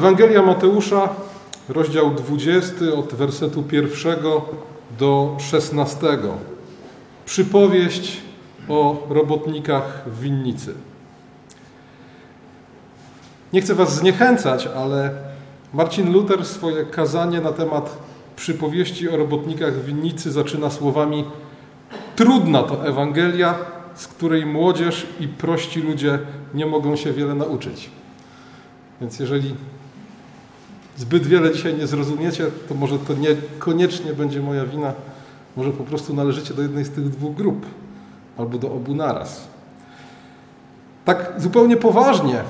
Ewangelia Mateusza, rozdział 20, od wersetu pierwszego do 16. Przypowieść o robotnikach w winnicy. Nie chcę Was zniechęcać, ale Marcin Luther swoje kazanie na temat przypowieści o robotnikach w winnicy zaczyna słowami Trudna to Ewangelia, z której młodzież i prości ludzie nie mogą się wiele nauczyć. Więc jeżeli zbyt wiele dzisiaj nie zrozumiecie, to może to niekoniecznie będzie moja wina. Może po prostu należycie do jednej z tych dwóch grup albo do obu naraz. Tak zupełnie poważnie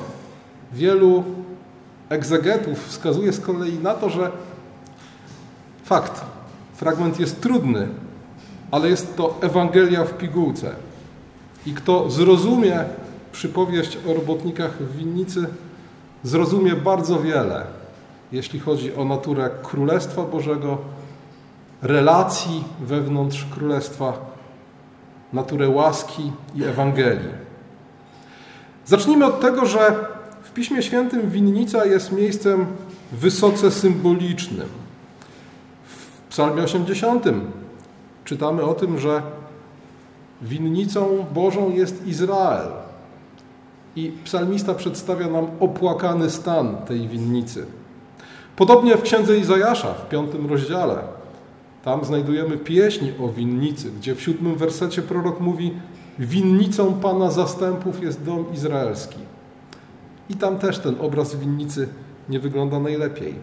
wielu egzegetów wskazuje z kolei na to, że fakt, fragment jest trudny, ale jest to Ewangelia w pigułce. I kto zrozumie przypowieść o robotnikach w winnicy, zrozumie bardzo wiele, jeśli chodzi o naturę Królestwa Bożego, relacji wewnątrz Królestwa, naturę łaski i Ewangelii. Zacznijmy od tego, że w Piśmie Świętym winnica jest miejscem wysoce symbolicznym. W Psalmie 80 czytamy o tym, że winnicą Bożą jest Izrael. I psalmista przedstawia nam opłakany stan tej winnicy. Podobnie w księdze Izajasza w piątym rozdziale. Tam znajdujemy pieśń o winnicy, gdzie w siódmym wersecie prorok mówi: Winnicą Pana zastępów jest dom izraelski. I tam też ten obraz winnicy nie wygląda najlepiej.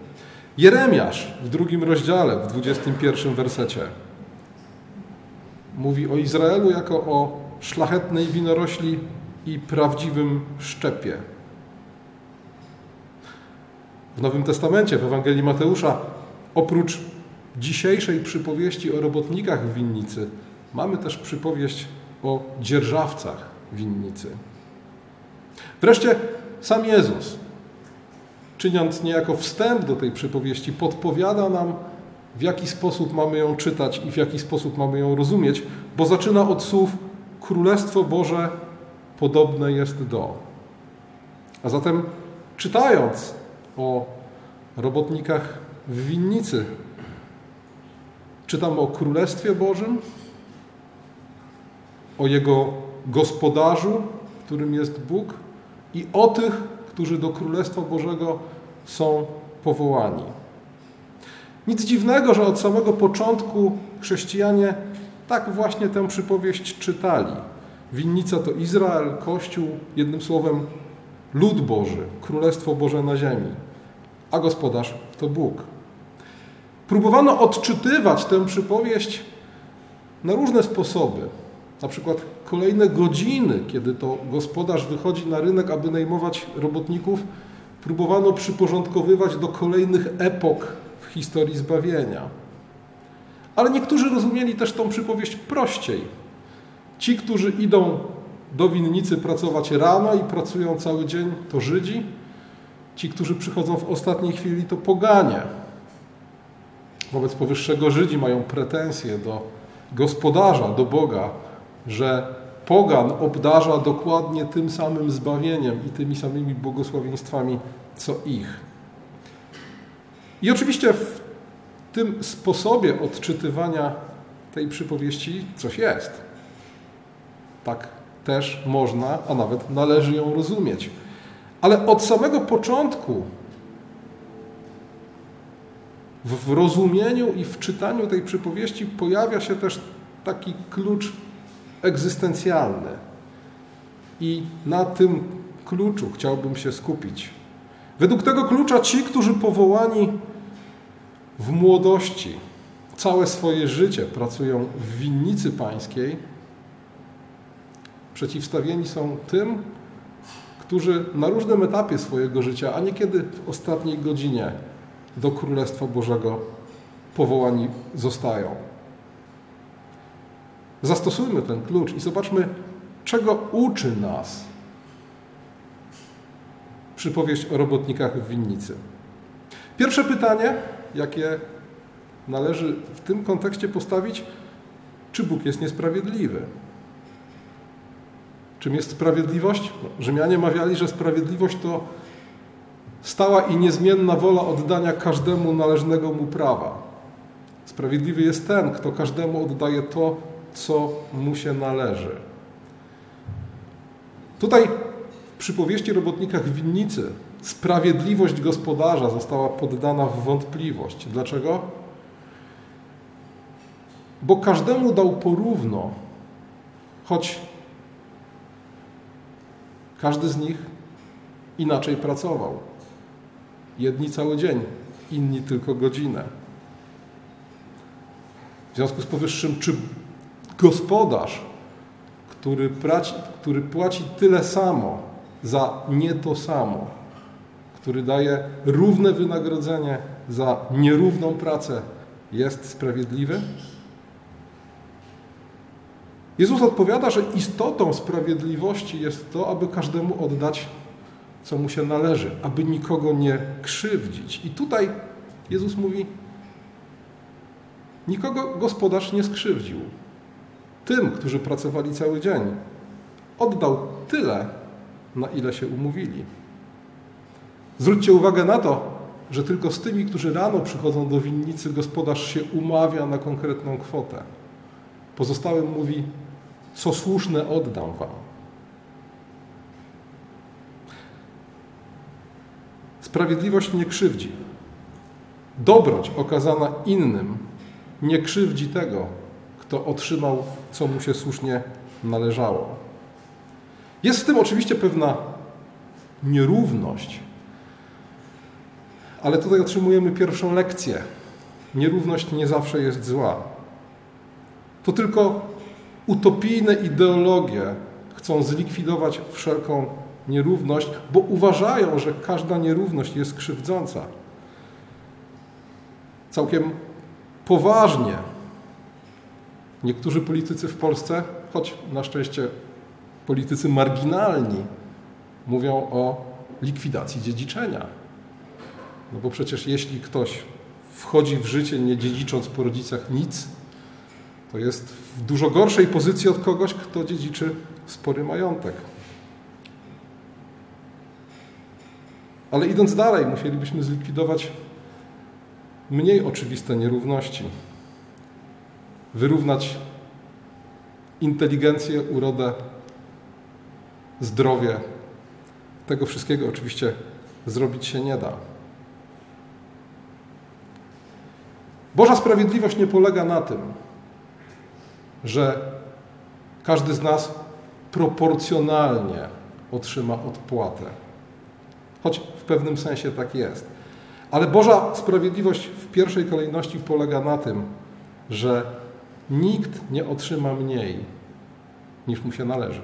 Jeremiasz w drugim rozdziale, w dwudziestym pierwszym wersecie mówi o Izraelu jako o szlachetnej winorośli i prawdziwym szczepie. W Nowym Testamencie, w Ewangelii Mateusza, oprócz dzisiejszej przypowieści o robotnikach w winnicy, mamy też przypowieść o dzierżawcach winnicy. Wreszcie sam Jezus, czyniąc niejako wstęp do tej przypowieści, podpowiada nam, w jaki sposób mamy ją czytać i w jaki sposób mamy ją rozumieć, bo zaczyna od słów Królestwo Boże podobne jest do. A zatem czytając o robotnikach w winnicy, czytamy o Królestwie Bożym, o Jego gospodarzu, którym jest Bóg, i o tych, którzy do Królestwa Bożego są powołani. Nic dziwnego, że od samego początku chrześcijanie tak właśnie tę przypowieść czytali. Winnica to Izrael, Kościół, jednym słowem lud Boży, Królestwo Boże na ziemi, a gospodarz to Bóg. Próbowano odczytywać tę przypowieść na różne sposoby. Na przykład kolejne godziny, kiedy to gospodarz wychodzi na rynek, aby najmować robotników, próbowano przyporządkowywać do kolejnych epok w historii zbawienia. Ale niektórzy rozumieli też tą przypowieść prościej. Ci, którzy idą do winnicy pracować rano i pracują cały dzień, to Żydzi. Ci, którzy przychodzą w ostatniej chwili, to poganie. Wobec powyższego Żydzi mają pretensje do gospodarza, do Boga, że pogan obdarza dokładnie tym samym zbawieniem i tymi samymi błogosławieństwami, co ich. I oczywiście w tym sposobie odczytywania tej przypowieści coś jest. Tak też można, a nawet należy ją rozumieć. Ale od samego początku w rozumieniu i w czytaniu tej przypowieści pojawia się też taki klucz egzystencjalny. I na tym kluczu chciałbym się skupić. Według tego klucza ci, którzy powołani w młodości, całe swoje życie pracują w winnicy pańskiej, przeciwstawieni są tym, którzy na różnym etapie swojego życia, a niekiedy w ostatniej godzinie do Królestwa Bożego powołani zostają. Zastosujmy ten klucz i zobaczmy, czego uczy nas przypowieść o robotnikach w winnicy. Pierwsze pytanie, jakie należy w tym kontekście postawić, czy Bóg jest niesprawiedliwy? Czym jest sprawiedliwość? No, Rzymianie mawiali, że sprawiedliwość to stała i niezmienna wola oddania każdemu należnego mu prawa. Sprawiedliwy jest ten, kto każdemu oddaje to, co mu się należy. Tutaj w przypowieści robotnikach winnicy sprawiedliwość gospodarza została poddana w wątpliwość. Dlaczego? Bo każdemu dał porówno, choć każdy z nich inaczej pracował. Jedni cały dzień, inni tylko godzinę. W związku z powyższym, czy gospodarz, który, praci, który płaci tyle samo za nie to samo, który daje równe wynagrodzenie za nierówną pracę, jest sprawiedliwy? Jezus odpowiada, że istotą sprawiedliwości jest to, aby każdemu oddać, co mu się należy, aby nikogo nie krzywdzić. I tutaj Jezus mówi: Nikogo gospodarz nie skrzywdził. Tym, którzy pracowali cały dzień, oddał tyle, na ile się umówili. Zwróćcie uwagę na to, że tylko z tymi, którzy rano przychodzą do winnicy, gospodarz się umawia na konkretną kwotę. Pozostałym mówi: Co słuszne, oddam wam. Sprawiedliwość nie krzywdzi. Dobroć okazana innym nie krzywdzi tego, kto otrzymał, co mu się słusznie należało. Jest w tym oczywiście pewna nierówność, ale tutaj otrzymujemy pierwszą lekcję. Nierówność nie zawsze jest zła. To tylko utopijne ideologie chcą zlikwidować wszelką nierówność, bo uważają, że każda nierówność jest krzywdząca. Całkiem poważnie niektórzy politycy w Polsce, choć na szczęście politycy marginalni, mówią o likwidacji dziedziczenia. No bo przecież jeśli ktoś wchodzi w życie nie dziedzicząc po rodzicach nic, to jest w dużo gorszej pozycji od kogoś, kto dziedziczy spory majątek. Ale idąc dalej, musielibyśmy zlikwidować mniej oczywiste nierówności, wyrównać inteligencję, urodę, zdrowie. Tego wszystkiego oczywiście zrobić się nie da. Boża sprawiedliwość nie polega na tym, że każdy z nas proporcjonalnie otrzyma odpłatę. Choć w pewnym sensie tak jest. Ale Boża sprawiedliwość w pierwszej kolejności polega na tym, że nikt nie otrzyma mniej niż mu się należy.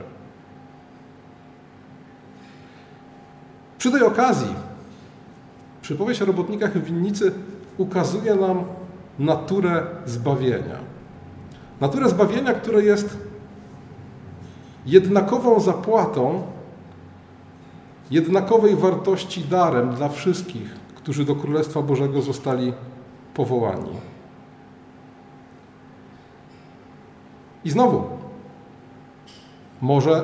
Przy tej okazji przypowieść o robotnikach w winnicy ukazuje nam naturę zbawienia. Naturę zbawienia, które jest jednakową zapłatą, jednakowej wartości darem dla wszystkich, którzy do Królestwa Bożego zostali powołani. I znowu, może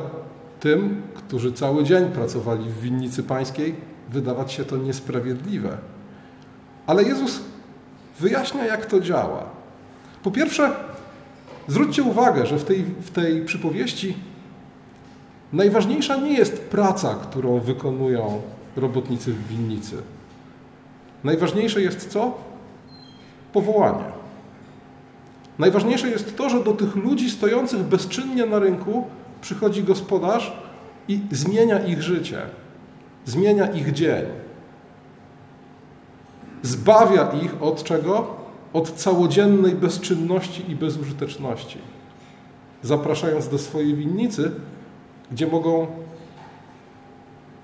tym, którzy cały dzień pracowali w winnicy pańskiej, wydawać się to niesprawiedliwe. Ale Jezus wyjaśnia, jak to działa. Po pierwsze, zwróćcie uwagę, że w tej, w tej przypowieści najważniejsza nie jest praca, którą wykonują robotnicy w winnicy. Najważniejsze jest co? Powołanie. Najważniejsze jest to, że do tych ludzi stojących bezczynnie na rynku przychodzi gospodarz i zmienia ich życie, zmienia ich dzień. Zbawia ich od czego? Od całodziennej bezczynności i bezużyteczności. Zapraszając do swojej winnicy, gdzie mogą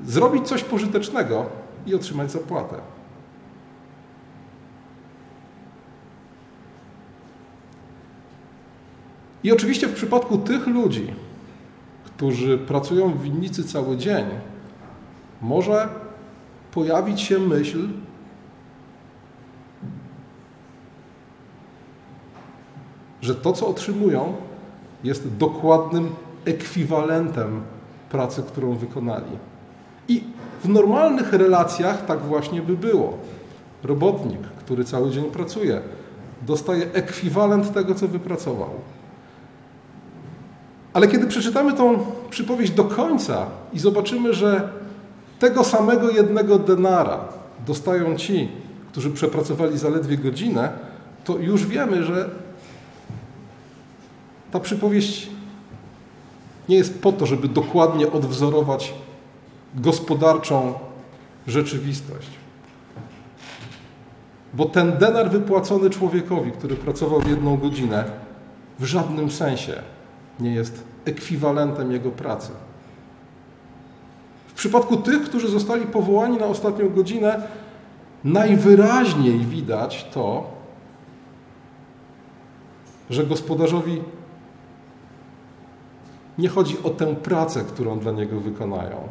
zrobić coś pożytecznego i otrzymać zapłatę. I oczywiście w przypadku tych ludzi, którzy pracują w winnicy cały dzień, może pojawić się myśl, że to, co otrzymują, jest dokładnym ekwiwalentem pracy, którą wykonali. I w normalnych relacjach tak właśnie by było. Robotnik, który cały dzień pracuje, dostaje ekwiwalent tego, co wypracował. Ale kiedy przeczytamy tą przypowieść do końca i zobaczymy, że tego samego jednego denara dostają ci, którzy przepracowali zaledwie godzinę, to już wiemy, że ta przypowieść nie jest po to, żeby dokładnie odwzorować gospodarczą rzeczywistość. Bo ten denar wypłacony człowiekowi, który pracował jedną godzinę, w żadnym sensie nie jest ekwiwalentem jego pracy. W przypadku tych, którzy zostali powołani na ostatnią godzinę, najwyraźniej widać to, że gospodarzowi nie chodzi o tę pracę, którą dla niego wykonają,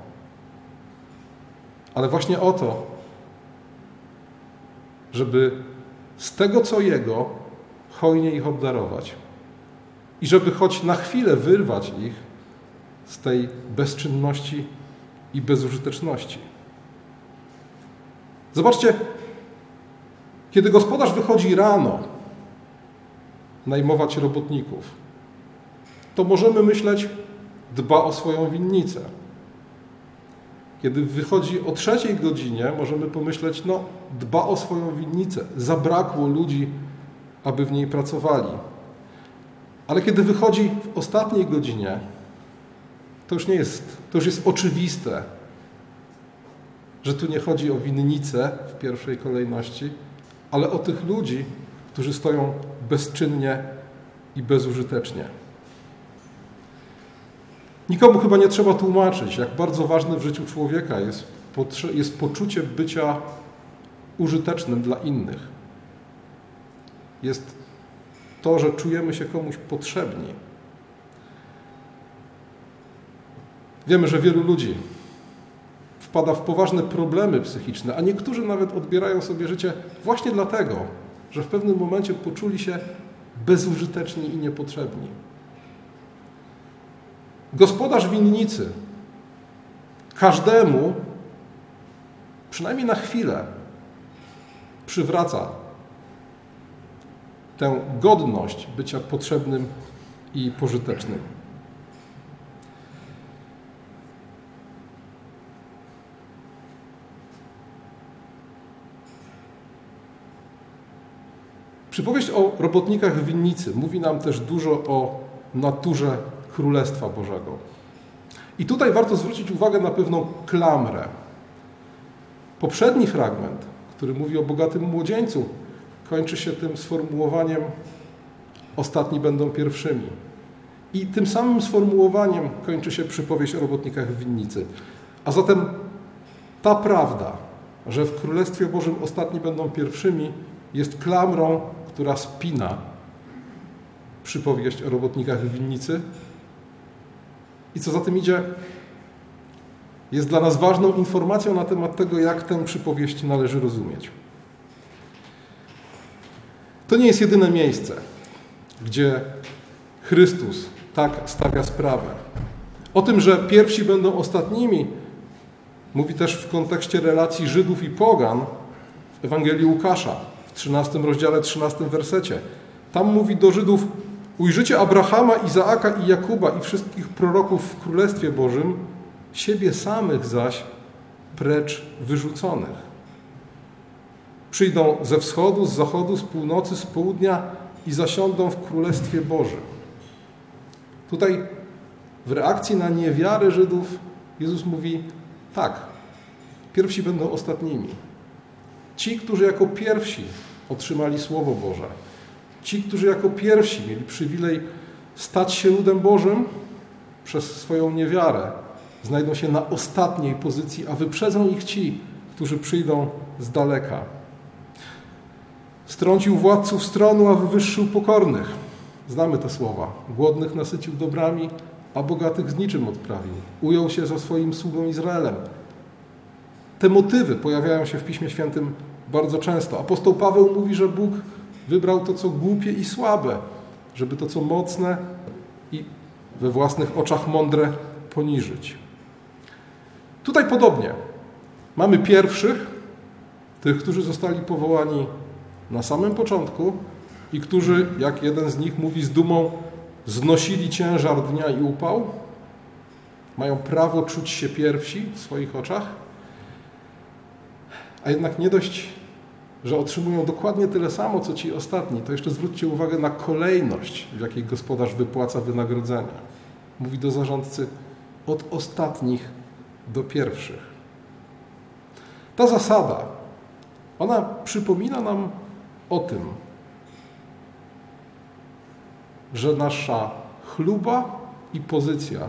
ale właśnie o to, żeby z tego, co jego, hojnie ich obdarować. I żeby choć na chwilę wyrwać ich z tej bezczynności i bezużyteczności. Zobaczcie, kiedy gospodarz wychodzi rano najmować robotników, to możemy myśleć, dba o swoją winnicę. Kiedy wychodzi o trzeciej godzinie, możemy pomyśleć, no, dba o swoją winnicę. Zabrakło ludzi, aby w niej pracowali. Ale kiedy wychodzi w ostatniej godzinie, to już nie jest, to już jest oczywiste, że tu nie chodzi o winnicę w pierwszej kolejności, ale o tych ludzi, którzy stoją bezczynnie i bezużytecznie. Nikomu chyba nie trzeba tłumaczyć, jak bardzo ważne w życiu człowieka jest, jest poczucie bycia użytecznym dla innych. Jest to, że czujemy się komuś potrzebni. Wiemy, że wielu ludzi wpada w poważne problemy psychiczne, a niektórzy nawet odbierają sobie życie właśnie dlatego, że w pewnym momencie poczuli się bezużyteczni i niepotrzebni. Gospodarz winnicy każdemu, przynajmniej na chwilę, przywraca tę godność bycia potrzebnym i pożytecznym. Przypowieść o robotnikach w winnicy mówi nam też dużo o naturze Królestwa Bożego. I tutaj warto zwrócić uwagę na pewną klamrę. Poprzedni fragment, który mówi o bogatym młodzieńcu, kończy się tym sformułowaniem ostatni będą pierwszymi. I tym samym sformułowaniem kończy się przypowieść o robotnikach w winnicy. A zatem ta prawda, że w Królestwie Bożym ostatni będą pierwszymi, jest klamrą, która spina przypowieść o robotnikach w winnicy. I co za tym idzie, jest dla nas ważną informacją na temat tego, jak tę przypowieść należy rozumieć. To nie jest jedyne miejsce, gdzie Chrystus tak stawia sprawę. O tym, że pierwsi będą ostatnimi, mówi też w kontekście relacji Żydów i Pogan w Ewangelii Łukasza w 13 rozdziale, 13 wersecie. Tam mówi do Żydów: Ujrzycie Abrahama, Izaaka i Jakuba i wszystkich proroków w Królestwie Bożym, siebie samych zaś precz wyrzuconych. Przyjdą ze wschodu, z zachodu, z północy, z południa i zasiądą w Królestwie Bożym. Tutaj w reakcji na niewiarę Żydów Jezus mówi tak, pierwsi będą ostatnimi. Ci, którzy jako pierwsi otrzymali Słowo Boże, ci, którzy jako pierwsi mieli przywilej stać się ludem Bożym przez swoją niewiarę, znajdą się na ostatniej pozycji, a wyprzedzą ich ci, którzy przyjdą z daleka. Strącił władców stronu, a wywyższył pokornych. Znamy te słowa. Głodnych nasycił dobrami, a bogatych z niczym odprawił. Ujął się za swoim sługą Izraelem. Te motywy pojawiają się w Piśmie Świętym bardzo często. Apostoł Paweł mówi, że Bóg wybrał to, co głupie i słabe, żeby to, co mocne i we własnych oczach mądre poniżyć. Tutaj podobnie. Mamy pierwszych, tych, którzy zostali powołani na samym początku i którzy, jak jeden z nich mówi z dumą, znosili ciężar dnia i upał, mają prawo czuć się pierwsi w swoich oczach, a jednak nie dość, że otrzymują dokładnie tyle samo, co ci ostatni, to jeszcze zwróćcie uwagę na kolejność, w jakiej gospodarz wypłaca wynagrodzenia. Mówi do zarządcy od ostatnich do pierwszych. Ta zasada, ona przypomina nam o tym, że nasza chluba i pozycja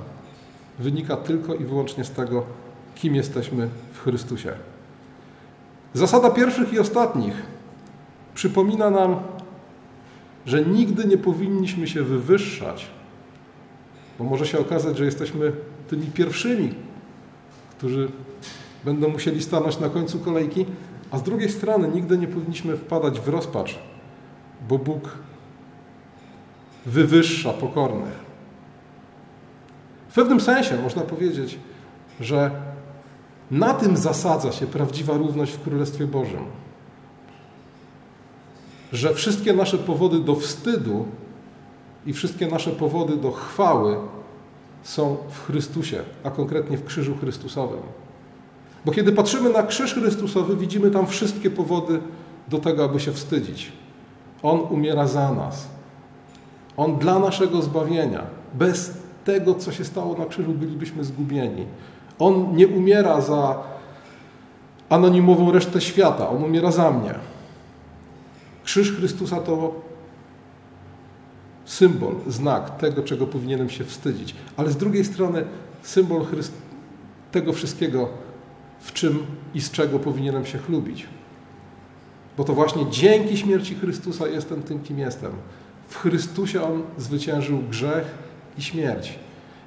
wynika tylko i wyłącznie z tego, kim jesteśmy w Chrystusie. Zasada pierwszych i ostatnich przypomina nam, że nigdy nie powinniśmy się wywyższać, bo może się okazać, że jesteśmy tymi pierwszymi, którzy będą musieli stanąć na końcu kolejki, a z drugiej strony nigdy nie powinniśmy wpadać w rozpacz, bo Bóg wywyższa pokornych. W pewnym sensie można powiedzieć, że na tym zasadza się prawdziwa równość w Królestwie Bożym. Że wszystkie nasze powody do wstydu i wszystkie nasze powody do chwały są w Chrystusie, a konkretnie w krzyżu Chrystusowym. Bo kiedy patrzymy na krzyż Chrystusowy, widzimy tam wszystkie powody do tego, aby się wstydzić. On umiera za nas. On dla naszego zbawienia. Bez tego, co się stało na krzyżu, bylibyśmy zgubieni. On nie umiera za anonimową resztę świata, on umiera za mnie. Krzyż Chrystusa to symbol, znak tego, czego powinienem się wstydzić, ale z drugiej strony symbol Chryst tego wszystkiego, w czym i z czego powinienem się chlubić. Bo to właśnie dzięki śmierci Chrystusa jestem tym, kim jestem. W Chrystusie On zwyciężył grzech i śmierć.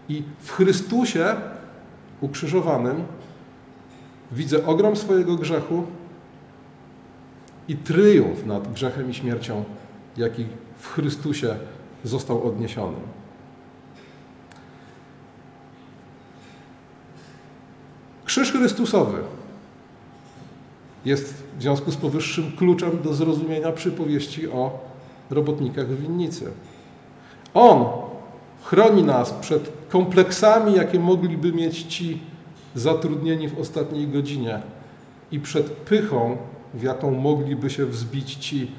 I w Chrystusie ukrzyżowanym widzę ogrom swojego grzechu i tryumf nad grzechem i śmiercią, jaki w Chrystusie został odniesiony. Krzyż Chrystusowy jest w związku z powyższym kluczem do zrozumienia przypowieści o robotnikach w winnicy. On chroni nas przed kompleksami, jakie mogliby mieć ci zatrudnieni w ostatniej godzinie i przed pychą, w jaką mogliby się wzbić ci,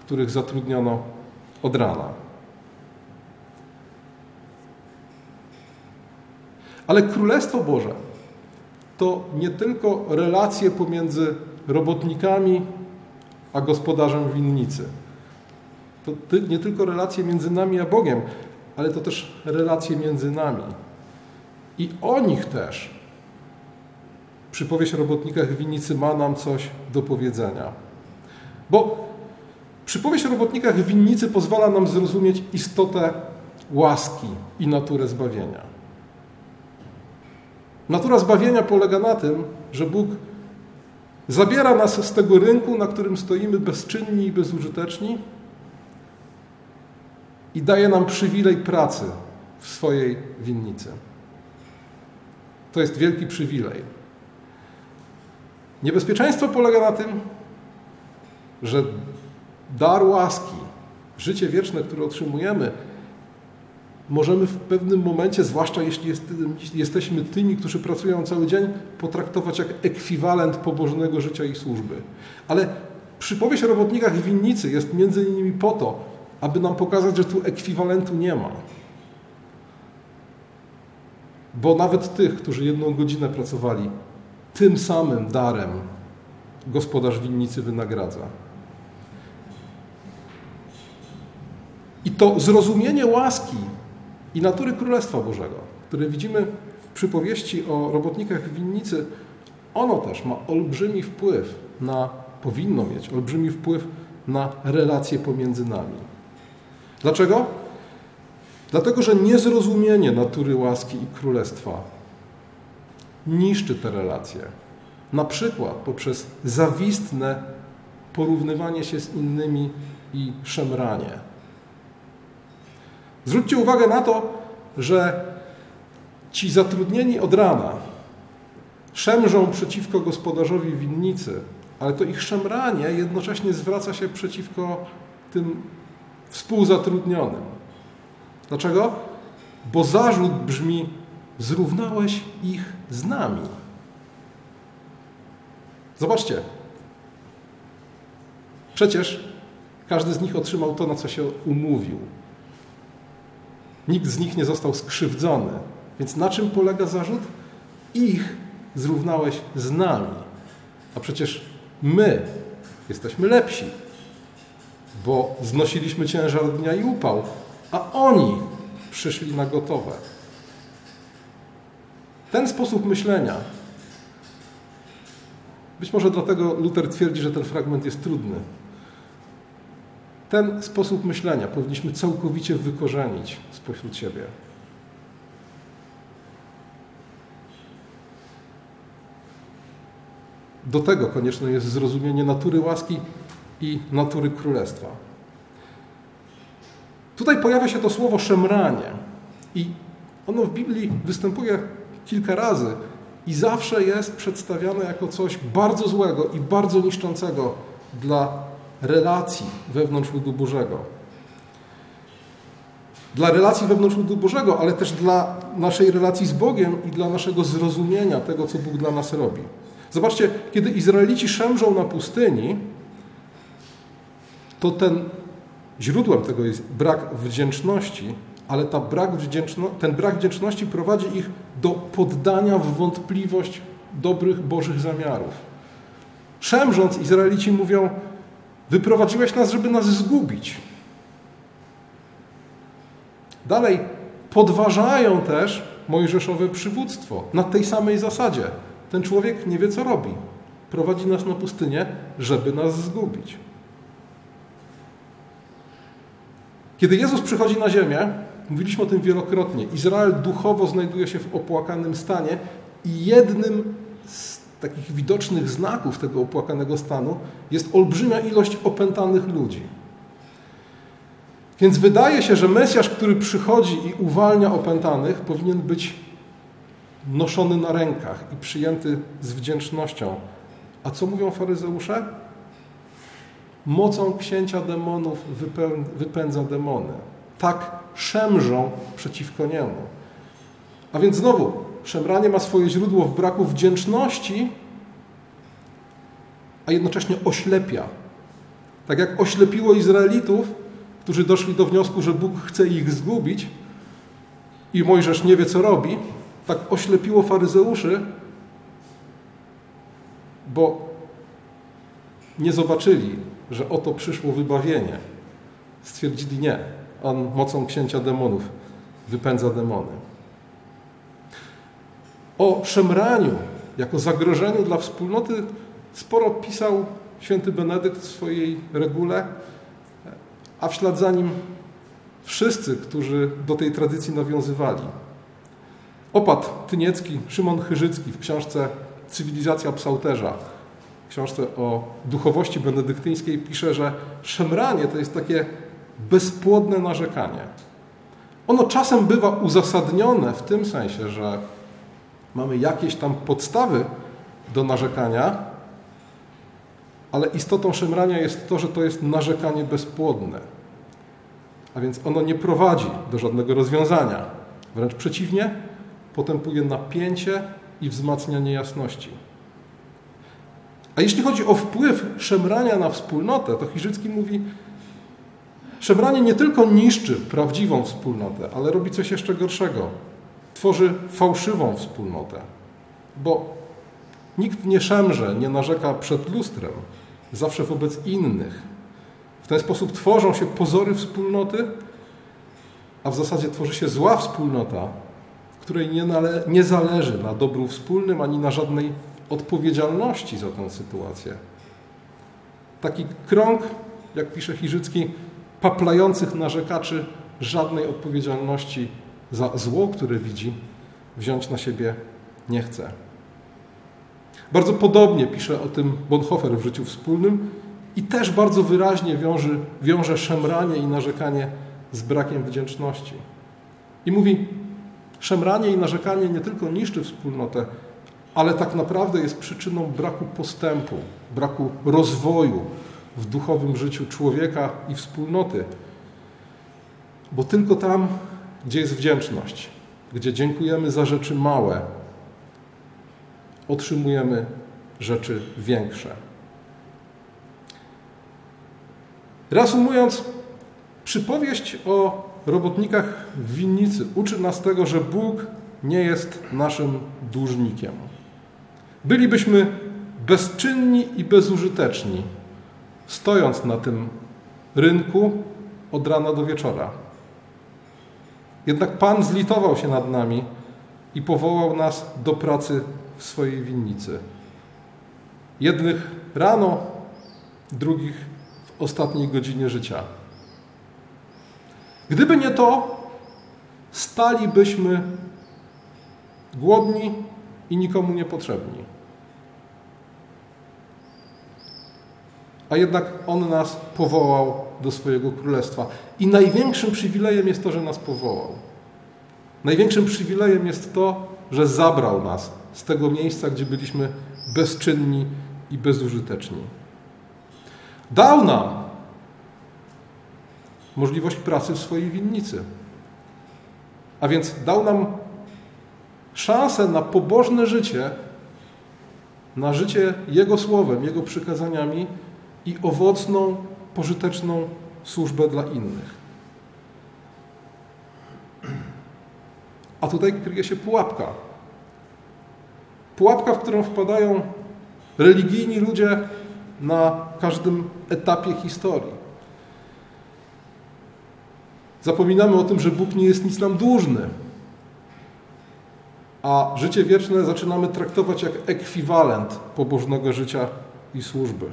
których zatrudniono od rana. Ale Królestwo Boże to nie tylko relacje pomiędzy robotnikami a gospodarzem winnicy. To nie tylko relacje między nami a Bogiem, ale to też relacje między nami. I o nich też przypowieść o robotnikach winnicy ma nam coś do powiedzenia. Bo przypowieść o robotnikach winnicy pozwala nam zrozumieć istotę łaski i naturę zbawienia. Natura zbawienia polega na tym, że Bóg zabiera nas z tego rynku, na którym stoimy bezczynni i bezużyteczni i daje nam przywilej pracy w swojej winnicy. To jest wielki przywilej. Niebezpieczeństwo polega na tym, że dar łaski, życie wieczne, które otrzymujemy, możemy w pewnym momencie, zwłaszcza jeśli jest, jesteśmy tymi, którzy pracują cały dzień, potraktować jak ekwiwalent pobożnego życia i służby. Ale przypowieść o robotnikach winnicy jest między innymi po to, aby nam pokazać, że tu ekwiwalentu nie ma. Bo nawet tych, którzy jedną godzinę pracowali, tym samym darem gospodarz winnicy wynagradza. I to zrozumienie łaski i natury Królestwa Bożego, które widzimy w przypowieści o robotnikach winnicy, ono też ma olbrzymi wpływ na, powinno mieć olbrzymi wpływ na relacje pomiędzy nami. Dlaczego? Dlatego, że niezrozumienie natury łaski i królestwa niszczy te relacje. Na przykład poprzez zawistne porównywanie się z innymi i szemranie. Zwróćcie uwagę na to, że ci zatrudnieni od rana, szemrzą przeciwko gospodarzowi winnicy, ale to ich szemranie jednocześnie zwraca się przeciwko tym współzatrudnionym. Dlaczego? Bo zarzut brzmi: zrównałeś ich z nami. Zobaczcie. Przecież każdy z nich otrzymał to, na co się umówił. Nikt z nich nie został skrzywdzony. Więc na czym polega zarzut? Ich zrównałeś z nami. A przecież my jesteśmy lepsi, bo znosiliśmy ciężar dnia i upał, a oni przyszli na gotowe. Ten sposób myślenia, być może dlatego Luther twierdzi, że ten fragment jest trudny. Ten sposób myślenia powinniśmy całkowicie wykorzenić spośród siebie. Do tego konieczne jest zrozumienie natury łaski i natury królestwa. Tutaj pojawia się to słowo szemranie i ono w Biblii występuje kilka razy i zawsze jest przedstawiane jako coś bardzo złego i bardzo niszczącego dla relacji wewnątrz ludu Bożego. Dla relacji wewnątrz ludu Bożego, ale też dla naszej relacji z Bogiem i dla naszego zrozumienia tego, co Bóg dla nas robi. Zobaczcie, kiedy Izraelici szemrzą na pustyni, to ten źródłem tego jest brak wdzięczności, ale ta brak wdzięczno, ten brak wdzięczności prowadzi ich do poddania w wątpliwość dobrych Bożych zamiarów. Szemrząc, Izraelici mówią: Wyprowadziłeś nas, żeby nas zgubić. Dalej, podważają też mojżeszowe przywództwo na tej samej zasadzie. Ten człowiek nie wie, co robi. Prowadzi nas na pustynię, żeby nas zgubić. Kiedy Jezus przychodzi na ziemię, mówiliśmy o tym wielokrotnie, Izrael duchowo znajduje się w opłakanym stanie i jednym z takich widocznych znaków tego opłakanego stanu jest olbrzymia ilość opętanych ludzi. Więc wydaje się, że Mesjasz, który przychodzi i uwalnia opętanych, powinien być noszony na rękach i przyjęty z wdzięcznością. A co mówią faryzeusze? Mocą księcia demonów wypędza demony. Tak szemrzą przeciwko niemu. A więc znowu, szemranie ma swoje źródło w braku wdzięczności, a jednocześnie oślepia. Tak jak oślepiło Izraelitów, którzy doszli do wniosku, że Bóg chce ich zgubić i Mojżesz nie wie, co robi, tak oślepiło faryzeuszy, bo nie zobaczyli, że oto przyszło wybawienie. Stwierdzili nie. On mocą księcia demonów wypędza demony. O szemraniu jako zagrożeniu dla wspólnoty sporo pisał święty Benedykt w swojej regule, a w ślad za nim wszyscy, którzy do tej tradycji nawiązywali. Opat Tyniecki, Szymon Chyżycki w książce Cywilizacja Psałterza, książce o duchowości benedyktyńskiej pisze, że szemranie to jest takie bezpłodne narzekanie. Ono czasem bywa uzasadnione w tym sensie, że mamy jakieś tam podstawy do narzekania, ale istotą szemrania jest to, że to jest narzekanie bezpłodne. A więc ono nie prowadzi do żadnego rozwiązania. Wręcz przeciwnie, potępuje napięcie i wzmacnia niejasności. A jeśli chodzi o wpływ szemrania na wspólnotę, to Chirzycki mówi, szemranie nie tylko niszczy prawdziwą wspólnotę, ale robi coś jeszcze gorszego. Tworzy fałszywą wspólnotę. Bo nikt nie szemrze, nie narzeka przed lustrem, zawsze wobec innych. W ten sposób tworzą się pozory wspólnoty, a w zasadzie tworzy się zła wspólnota, której nie, nie zależy na dobru wspólnym ani na żadnej odpowiedzialności za tę sytuację. Taki krąg, jak pisze Chirzycki, paplających narzekaczy żadnej odpowiedzialności za zło, które widzi, wziąć na siebie nie chce. Bardzo podobnie pisze o tym Bonhoeffer w życiu wspólnym i też bardzo wyraźnie wiąże, wiąże szemranie i narzekanie z brakiem wdzięczności. I mówi, szemranie i narzekanie nie tylko niszczy wspólnotę, ale tak naprawdę jest przyczyną braku postępu, braku rozwoju w duchowym życiu człowieka i wspólnoty. Bo tylko tam, gdzie jest wdzięczność, gdzie dziękujemy za rzeczy małe, otrzymujemy rzeczy większe. Reasumując, przypowieść o robotnikach w winnicy uczy nas tego, że Bóg nie jest naszym dłużnikiem. Bylibyśmy bezczynni i bezużyteczni, stojąc na tym rynku od rana do wieczora. Jednak Pan zlitował się nad nami i powołał nas do pracy w swojej winnicy. Jednych rano, drugich w ostatniej godzinie życia. Gdyby nie to, stalibyśmy głodni i nikomu niepotrzebni. A jednak On nas powołał do swojego królestwa. I największym przywilejem jest to, że nas powołał. Największym przywilejem jest to, że zabrał nas z tego miejsca, gdzie byliśmy bezczynni i bezużyteczni. Dał nam możliwość pracy w swojej winnicy. A więc dał nam szansę na pobożne życie, na życie Jego słowem, Jego przykazaniami i owocną, pożyteczną służbę dla innych. A tutaj kryje się pułapka. Pułapka, w którą wpadają religijni ludzie na każdym etapie historii. Zapominamy o tym, że Bóg nie jest nic nam dłużny, a życie wieczne zaczynamy traktować jak ekwiwalent pobożnego życia i służby.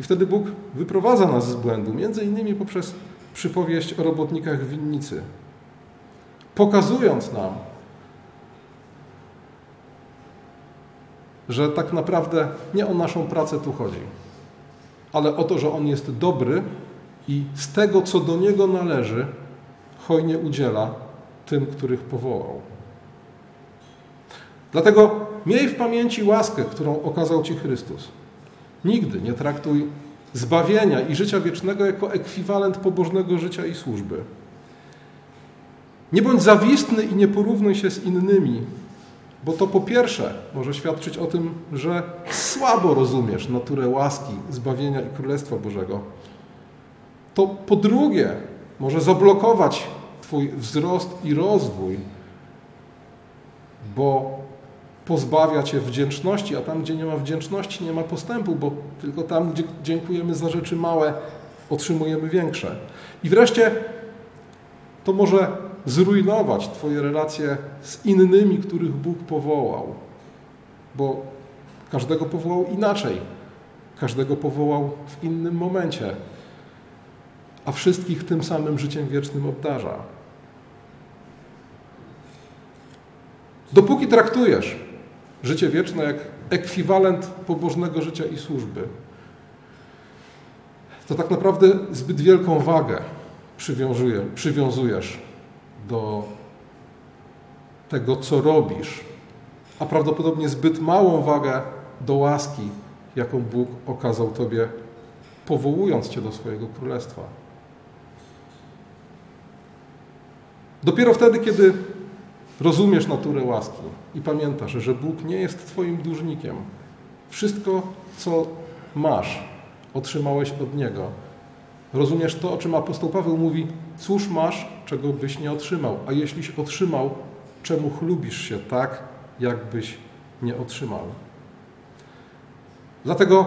I wtedy Bóg wyprowadza nas z błędu, między innymi poprzez przypowieść o robotnikach winnicy, pokazując nam, że tak naprawdę nie o naszą pracę tu chodzi, ale o to, że On jest dobry i z tego, co do Niego należy, hojnie udziela tym, których powołał. Dlatego miej w pamięci łaskę, którą okazał Ci Chrystus. Nigdy nie traktuj zbawienia i życia wiecznego jako ekwiwalent pobożnego życia i służby. Nie bądź zawistny i nie porównuj się z innymi, bo to po pierwsze może świadczyć o tym, że słabo rozumiesz naturę łaski, zbawienia i Królestwa Bożego. To po drugie może zablokować Twój wzrost i rozwój, bo pozbawia Cię wdzięczności, a tam, gdzie nie ma wdzięczności, nie ma postępu, bo tylko tam, gdzie dziękujemy za rzeczy małe, otrzymujemy większe. I wreszcie to może zrujnować Twoje relacje z innymi, których Bóg powołał, bo każdego powołał inaczej, każdego powołał w innym momencie, a wszystkich tym samym życiem wiecznym obdarza. Dopóki traktujesz życie wieczne jak ekwiwalent pobożnego życia i służby, to tak naprawdę zbyt wielką wagę przywiązujesz do tego, co robisz, a prawdopodobnie zbyt małą wagę do łaski, jaką Bóg okazał Tobie, powołując Cię do swojego królestwa. Dopiero wtedy, kiedy rozumiesz naturę łaski i pamiętasz, że Bóg nie jest Twoim dłużnikiem, wszystko, co masz, otrzymałeś od Niego. Rozumiesz to, o czym apostoł Paweł mówi, cóż masz, czego byś nie otrzymał, a jeśliś otrzymał, czemu chlubisz się tak, jakbyś nie otrzymał. Dlatego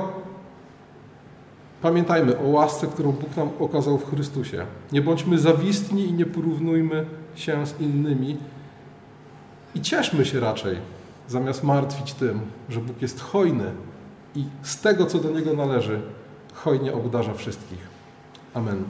pamiętajmy o łasce, którą Bóg nam okazał w Chrystusie. Nie bądźmy zawistni i nie porównujmy się z innymi i cieszmy się raczej, zamiast martwić tym, że Bóg jest hojny i z tego, co do Niego należy, hojnie obdarza wszystkich. Amen.